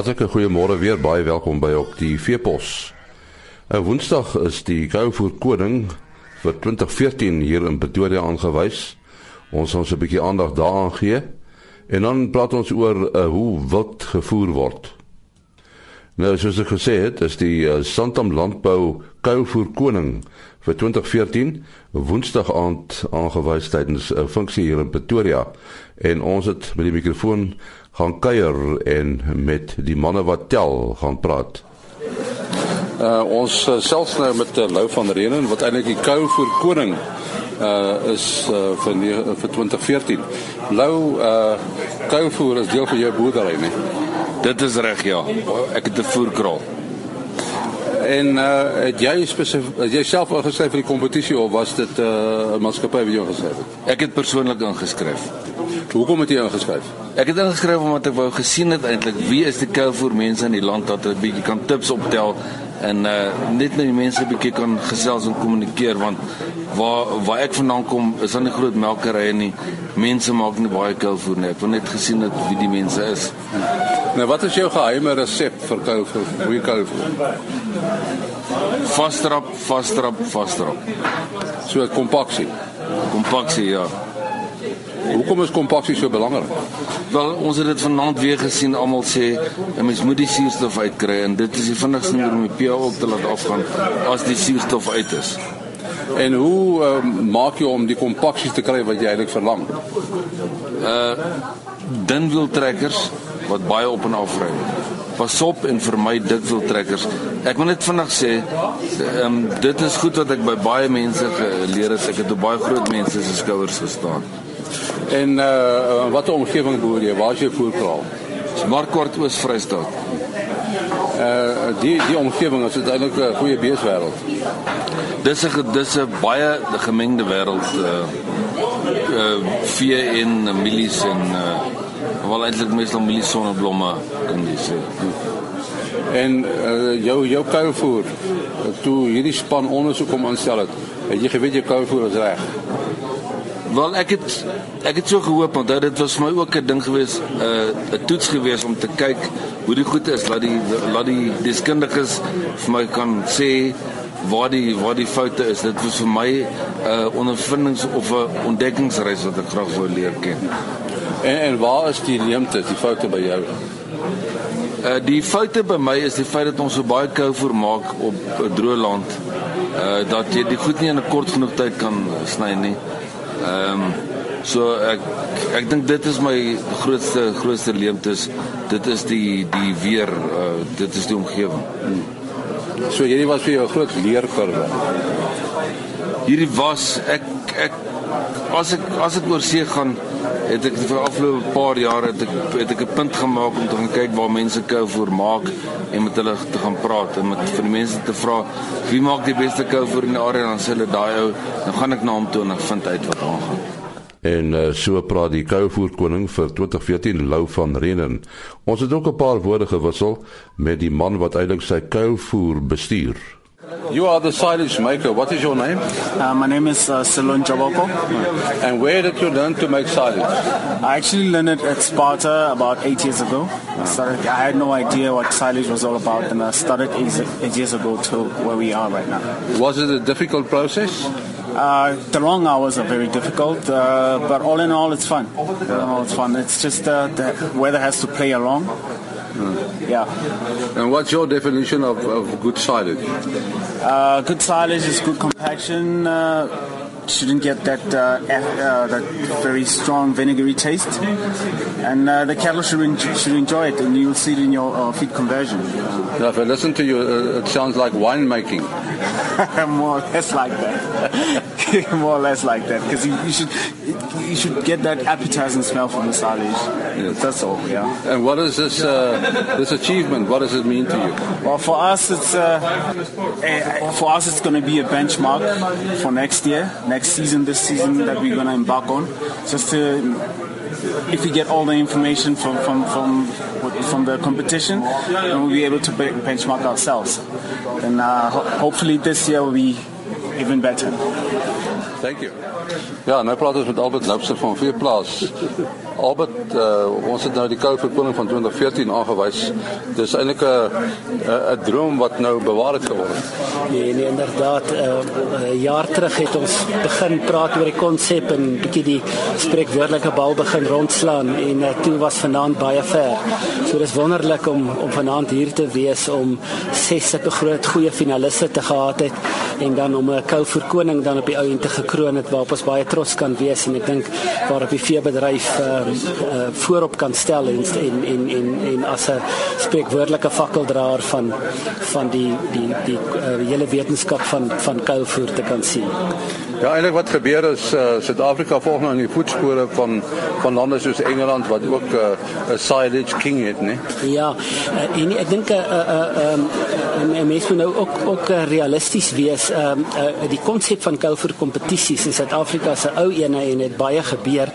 Hartlike goeiemôre weer baie welkom by op die Veepos. 'n Woensdag is die Gouvoer Koning vir 2014 hier in Pretoria aangewys. Ons ons 'n bietjie aandag daaraan gee en dan praat ons oor uh, hoe wild gevoer word. Nou soos ek gesê het, is die uh, Santam Landbou Gouvoer Koning vir 2014 Woensdag aand aangewys tydens 'n uh, funksie hier in Pretoria en ons het met die mikrofoon gaan kuier en met die manne wat tel gaan praat. Uh ons uh, selfs nou met uh, Lou van Renen wat eintlik die kou vir koning uh is uh, vir nie, uh, vir 2014. Lou uh kou voer is deel van jou boerdery, nee. Dit is reg ja. Ek het 'n voerkraal. En uh het jy spesifiek het jy self ingeskryf vir die kompetisie of was dit 'n uh, maatskappy wat jou ingeskryf het? Ek het persoonlik ingeskryf. Hoekom het jy ingeskryf? Ek het ingeskryf omdat ek wou gesien het eintlik wie is die Kouvoer mense in die land dat 'n bietjie kan tips optel en uh net net die mense 'n bietjie kan gesels en kommunikeer want waar waar ek vandaan kom is daar nie groot melkerye nie. Mense maak nie baie Kouvoer nie. Ek wil net gesien het wie die mense is. Nou wat is jou geheime resep vir Kouvoer? Goeie Kouvoer. Vastrap, vastrap, vastrap. So kompaksie. Kompaksie ja. Hoekom is kompaksie so belangrik? Wel, ons het dit vanaand weer gesien. Almal sê 'n mens moet die suurstof uitkry en dit is die vinnigste manier om die pH op te laat afgaan as die suurstof uit is. En hoe uh, maak jy om die kompaksie te kry wat jy eintlik verlang? Uh dunwieltrekkers wat baie op en af ry. Pas op en vermy dikwieltrekkers. Ek wil net vinnig sê, um, dit is goed wat ek by baie mense geleer het. Ek het op baie groot mense se skouers gestaan. En uh watter omgewing boer jy? Waar is jou voerkraal? Markwart Oos Vrystaat. Uh die die omgewing is eintlik 'n goeie beeswêreld. Dis 'n dis 'n baie gemengde wêreld uh uh vee en milies en uh wel eintlik meestal milies sonneblomme kan jy sê. En uh jou jou kuilvoer toe hierdie span ondersoek kom aanstel het, het jy geweet jou kuilvoer is reg. Wel ek het ek het so gehoop want dit was vir my ook 'n ding gewees 'n uh, 'n toets gewees om te kyk hoe dit goed is laat die laat die deskundiges vir my kan sê waar die waar die foute is. Dit was vir my 'n uh, ondervindings of 'n ontdekkingsreis wat ek graag wou leer ken. En en waar is die leemte, die foute by jou? Uh die foute by my is die feit dat ons so baie kou voor maak op 'n droë land. Uh dat jy die goed nie in 'n kort genoeg tyd kan sny nie. Ehm um, so ek ek dink dit is my grootste grootste leemtes. Dit is die die weer uh dit is die omgewing. Hmm. So hierdie was vir jou 'n groot leerkurwe. Hierdie was ek ek as ek as ek oor see gaan het ek vir afgelope paar jare het ek het ek 'n punt gemaak om te gaan kyk waar mense kou voor maak en met hulle te gaan praat en met vir die mense te vra wie maak die beste kou voor in die area dan sê hulle daai ou dan gaan ek na hom toe en ek vind uit wat aangaan. En uh, so praat die Kouvoer koning vir 2014 Lou van Renen. Ons het ook 'n paar woorde gewissel met die man wat eintlik sy Kouvoer bestuur. You are the silage maker. What is your name? Uh, my name is uh, Silon Jaboko. And where did you learn to make silage? I actually learned it at Sparta about eight years ago. I, started, I had no idea what silage was all about, and I started eight, eight years ago to where we are right now. Was it a difficult process? Uh, the long hours are very difficult, uh, but all in all, it's fun. All in all, it's fun. It's just uh, the weather has to play along. Yeah. And what's your definition of, of good silage? Uh, good silage is good compaction. Uh, shouldn't get that uh, uh, that very strong vinegary taste, and uh, the cattle should, en- should enjoy it, and you'll see it in your uh, feed conversion. Now, if I listen to you, it sounds like winemaking. More or less like that. More or less like that, because you, you should you should get that appetizing smell from the silage. Yes. That's all. Yeah. And what is this uh, this achievement? What does it mean to you? Well, for us, it's uh, eh, for us it's going to be a benchmark for next year, next season, this season that we're going to embark on. Just to, if we get all the information from from from, from the competition, then we'll be able to be- benchmark ourselves. And uh, ho- hopefully this year be even better. Thank you. Ja, nou praat ons met Albert Loubser van Veeplaas. Albert uh, ons het nou die Kouverkoning van 2014 aangewys. Dis eintlik 'n 'n droom wat nou bewaar het geword. Nee, nee inderdaad. 'n uh, jaar terug het ons begin praat oor die konsep en bietjie die spreekwoordelike bal begin rondslaan en uh, toe was vanaand baie ver. So dis wonderlik om om vanaand hier te wees om ses sulke groot goeie finaliste te gehad het en dan om 'n Kouverkoning dan op die ou end te gekroon het waarop ons baie trots kan wees en ek dink waarop die veebedryf uh, uh, voorop kan stel en en en en, en as 'n spreekwoordelike fakkeldraer van van die die die uh, hele wetenskap van van kuilvoer te kan sien. Ja, eintlik wat gebeur is uh, Suid-Afrika volg nou in die voetspore van van lande soos Engeland wat ook 'n uh, silage king het, né? Ja, uh, en ek dink 'n uh, uh, um, uh, mens moet nou ook ook realisties wees. Um, uh, die konsep van kuilvoer kompetisies in Suid-Afrika se ou ene en dit baie gebeur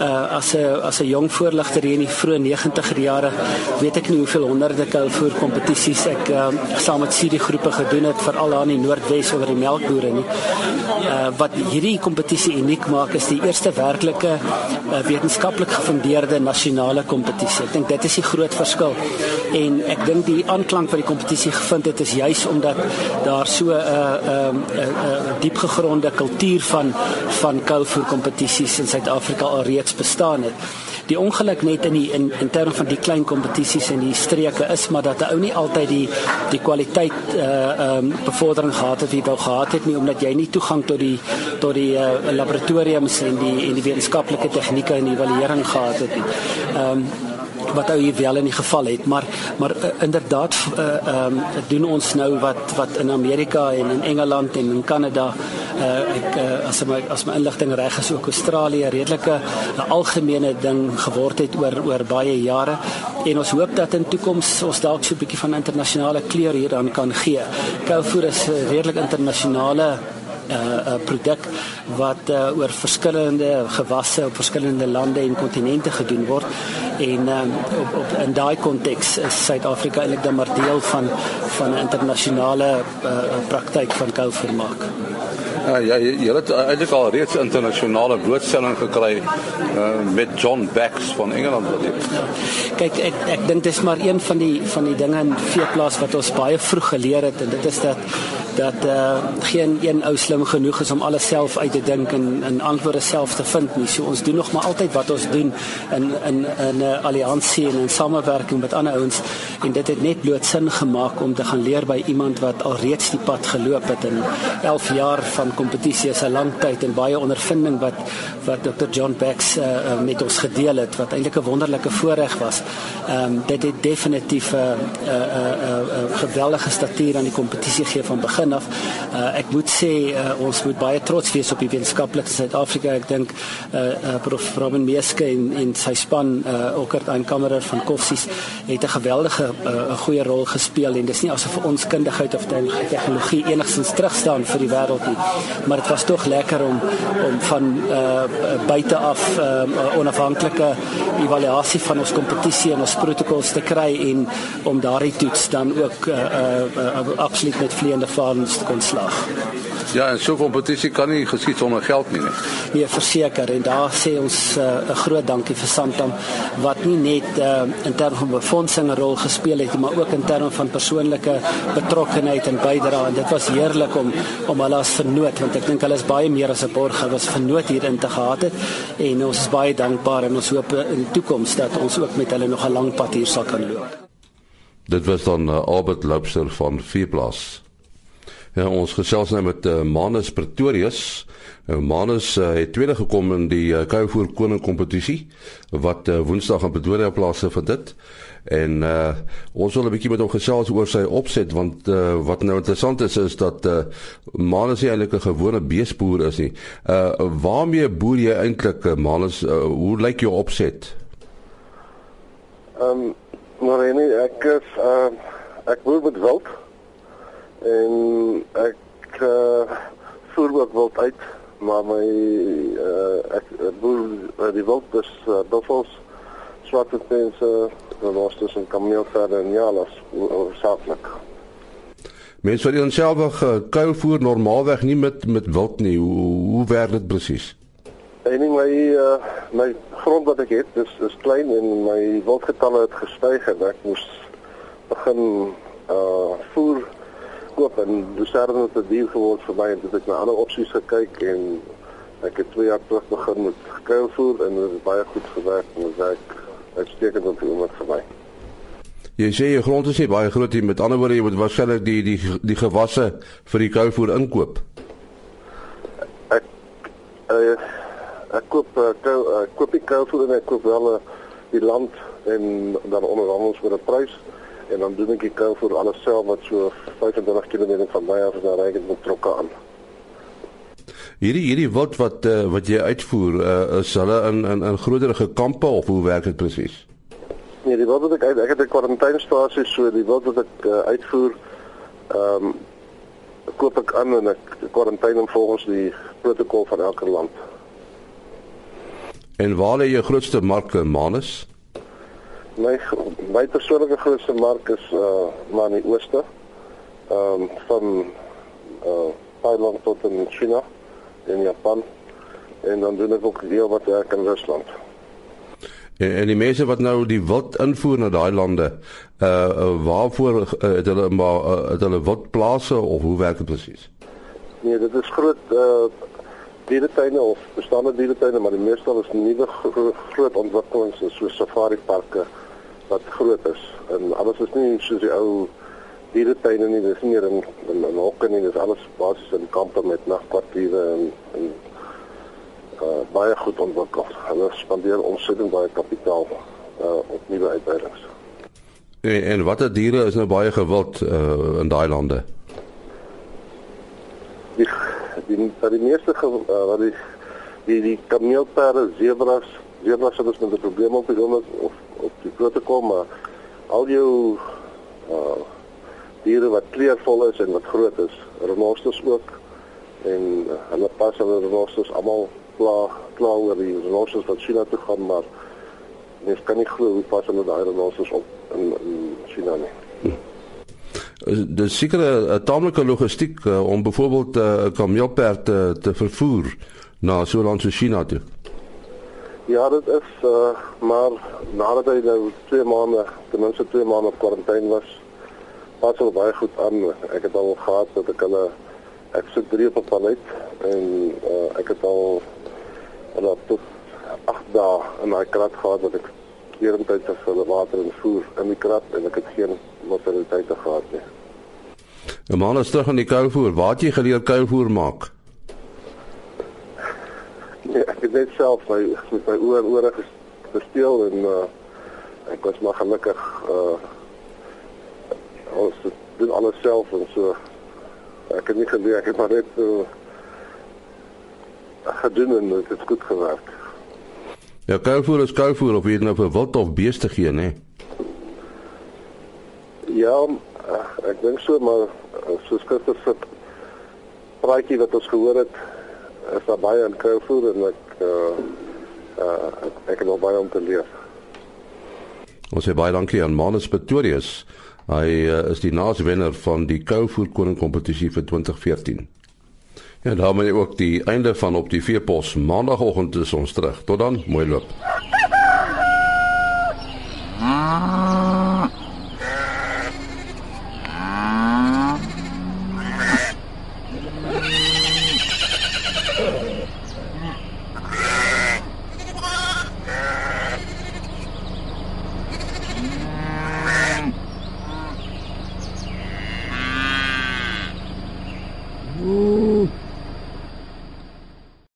uh, as 'n as 'n jong voorligter hier in die vroeë 90er jare weet ek nie hoeveel honderde kuilvoer kompetisies ek uh, saam met Siri groepe gedoen het veral daar in die Noordwes oor die melkbore nie. Uh, wat hierdie kompetisie uniek maak is die eerste werklike uh, wetenskaplik gefundeerde nasionale kompetisie. Ek dink dit is die groot verskil. En ek dink die aanklank wat die kompetisie gevind het is juis omdat daar so 'n uh, 'n uh, uh, uh, diepgegronde kultuur van van kuilvoer kompetisies in Suid-Afrika alreeds bestaan het. Die ongeluk net in die in in terme van die klein kompetisies en die streke is maar dat 'n ou nie altyd die die kwaliteit uh um, bevordering gehad het wie wou gehad het nie omdat jy nie toegang tot die tot die uh, laboratoriums en die en die wetenskaplike tegnieke en evaluering gehad het nie. Um, wat ou hier wel in die geval het maar maar uh, inderdaad ehm uh, um, doen ons nou wat wat in Amerika en in Engeland en in Kanada uh, ek uh, as my as my inligting reg is ook Australië redelike 'n algemene ding geword het oor oor baie jare en ons hoop dat in toekoms ons dalk so 'n bietjie van internasionale kleur hieraan kan gee. Kouvoer is 'n redelik internasionale uh, uh, produk wat uh, oor verskillende gewasse op verskillende lande en kontinente gedoen word en um, op, op in daai konteks is Suid-Afrika eintlik dan maar deel van van 'n internasionale uh, praktyk van kouvermaak. Ja, ja, jy het eintlik al reeds internasionale blootstelling gekry uh, met John Backs van Engeland. Kyk, ek ek dink dit is maar een van die van die dinge in veeplaas wat ons baie vroeg geleer het en dit is dat dat uh, geen een ou slim genoeg is om alles self uit te dink en en antwoorde self te vind nie. So ons doen nog maar altyd wat ons doen in in in 'n uh, alliansie en in samewerking met ander ouens en dit het net bloot sin gemaak om te gaan leer by iemand wat al reeds die pad geloop het in 11 jaar van kompetisie is 'n lang tyd en baie ondervinding wat wat Dr. John Backs uh, met ons gedeel het wat eintlik 'n wonderlike voorreg was. Ehm um, dit het definitief 'n uh, 'n uh, 'n uh, uh, uh, geweldige statuur aan die kompetisie gegee van begin af. Uh, ek moet sê uh, ons moet baie trots wees op die wetenskaplike Suid-Afrika. Ek dink uh, uh, Prof Robin Meeske en en sy span uh, ook aan kamerer van Koffsies het 'n geweldige 'n uh, goeie rol gespeel en dis nie asof ons kundigheid of tegnologie enigstens terugstaan vir die wêreld nie maar dit was tog lekker om om van uh buite af 'n uh, onafhanklike evaluasie van ons kompetisie en ons protokolle te kry en om daardie toets dan ook uh, uh, uh absoluut met vleiende vaarns te kon slag. Ja, en so 'n kompetisie kan nie geskied sonder geld nie. Nee, verseker en daar sê ons 'n uh, groot dankie vir Santam wat nie net uh, in terme van befondsing 'n rol gespeel het, maar ook in terme van persoonlike betrokkenheid en bydrae en dit was heerlik om om hulle as vernoot want ek dink hulle is baie meer as 'n borg, hulle was vernoot hierin te gehad het en ons is baie dankbaar en ons hoop in die toekoms dat ons ook met hulle nog 'n lang pad hier sal kan loop. Dit was dan uh, Albert Loubser van Vierplas. Ja, ons gesels nou met uh, Manus Pretorius. Nou Manus uh, het tweede gekom in die uh, Kouvoer koning kompetisie wat uh, Woensdag in Pretoria plaasgevind het. En uh, ons wil 'n bietjie met hom gesels oor sy opset want uh, wat nou interessant is is dat uh, Manus nie eintlik 'n gewone beesboer is nie. Uh waarmee boer jy eintlik Manus? Uh, hoe lyk jou opset? Ehm um, maar nee, ek is uh ek boer met wild en ek uh, voer ook wild uit maar my uh, ek boer uh, die wild is uh, buffels swarte pense rosters en kameelverde en jalas saaklik Mense wat onsself uh, kuil voer normaalweg nie met met wild nie. Hoe hoe werk dit presies? En my uh, my grond wat ek het, dis is klein en my wildgetalle het gestyg en ek moes begin uh voer koop en sterre het duur geword vir my en dit het na ander opsies gekyk en ek het 2 jaar terug begin met kuilvoer en dit het baie goed gewerk en dit werk uitstekend op die oomblik vir my. Jy sê jou grond is nie baie groot nie, met ander woorde jy moet waarskynlik die die die gewasse vir die kuilvoer inkoop. Ek uh, ek koop uh, kou, uh, koop die kuilvoer en ek koop wel uh, die land en dan onderhandel ons met 'n prys en dan doen ek die kuilvoer alles self wat so 25 km van my af is na Regen betrokke aan. Hierdie hierdie wild wat uh, wat jy uitvoer, uh, is hulle in in in groterige kampe of hoe werk dit presies? Nee, die wild wat ek uit, ek het 'n kwarantainesstasie so die wild wat ek uh, uitvoer ehm um, koop ek aan en ek kwarantyne volgens die protokol van elke land. En waar lê jou grootste mark in Manus? My my persoonlike grootste mark is uh maar in die ooste. Ehm um, van uh Thailand tot in China en Japan en dan doen ek ook deel wat werk in Rusland. En, en die mense wat nou die wild invoer na daai lande, uh, waarvoor uh, het hulle maar uh, het hulle wildplase of hoe werk dit presies? Nee, dit is groot uh dieretuine of bestaande dieretuine, maar die meeste is nuwe gro groot ontwikkelings soos safari parke wat groot is. En alles is nie soos die ou dieretuine nie, dis meer in in, in hokke nie, dis alles basies in kampe met nagkwartiere en en uh baie goed ontwikkel. Hulle spandeer ontsettend baie kapitaal uh op nuwe uitbreidings. En, en watter diere is nou baie gewild uh, in daai lande? Die die die, die meeste ge, uh, wat die die die kameelperde, zebras, zebras het ons met 'n probleem op die oomblik of op die protokol, maar al jou uh diere wat kleurvol is en wat groot is, renosters ook en uh, hulle pas hulle renosters almal klaar klaar oor die renosters wat China toe gaan, maar mens kan nie glo hoe pas hulle daai renosters op in, in China nie. Dit is seker 'n taamlike logistiek uh, om byvoorbeeld 'n uh, kameelperd te, te vervoer na so land soos China toe. Ja, dit is uh maar nadat hy nou 2 maande, ten minste 2 maande kwarantyne was, pas hulle baie goed aan. Ek het al gehad dat ek hulle ek sit drie op 'n palet en uh ek het al hulle tot 8 dae in daai krat gehad wat ek deurentyd vir hulle water en voer in die krat en ek het geen mortaliteite gehad nie. Ja man, as terug aan die kuilvoer, waar het jy geleer kuilvoer maak? Nee, ek het net self my met my oor ore gesteel en uh ek was maar gelukkig uh ons doen alles self en so ek het nie geleer ek het maar net uh, gedoen en dit het goed gewerk. Ja, kuilvoer is kuilvoer of jy dit nou vir wild of beeste gee, né? Ja, uh, ek dink so maar soos Christus se praatjie wat ons gehoor het is daar baie in kuilvoer en ek uh uh ek, ek het nog baie om te leer. Ons sê baie dankie aan Manus Pretorius. Hy uh, is die naaswenner van die Kouvoer Koning kompetisie vir 2014. Ja, daarmee ook die einde van op die veepos. Maandagoggend is ons terug. Tot dan, mooi loop. Ah.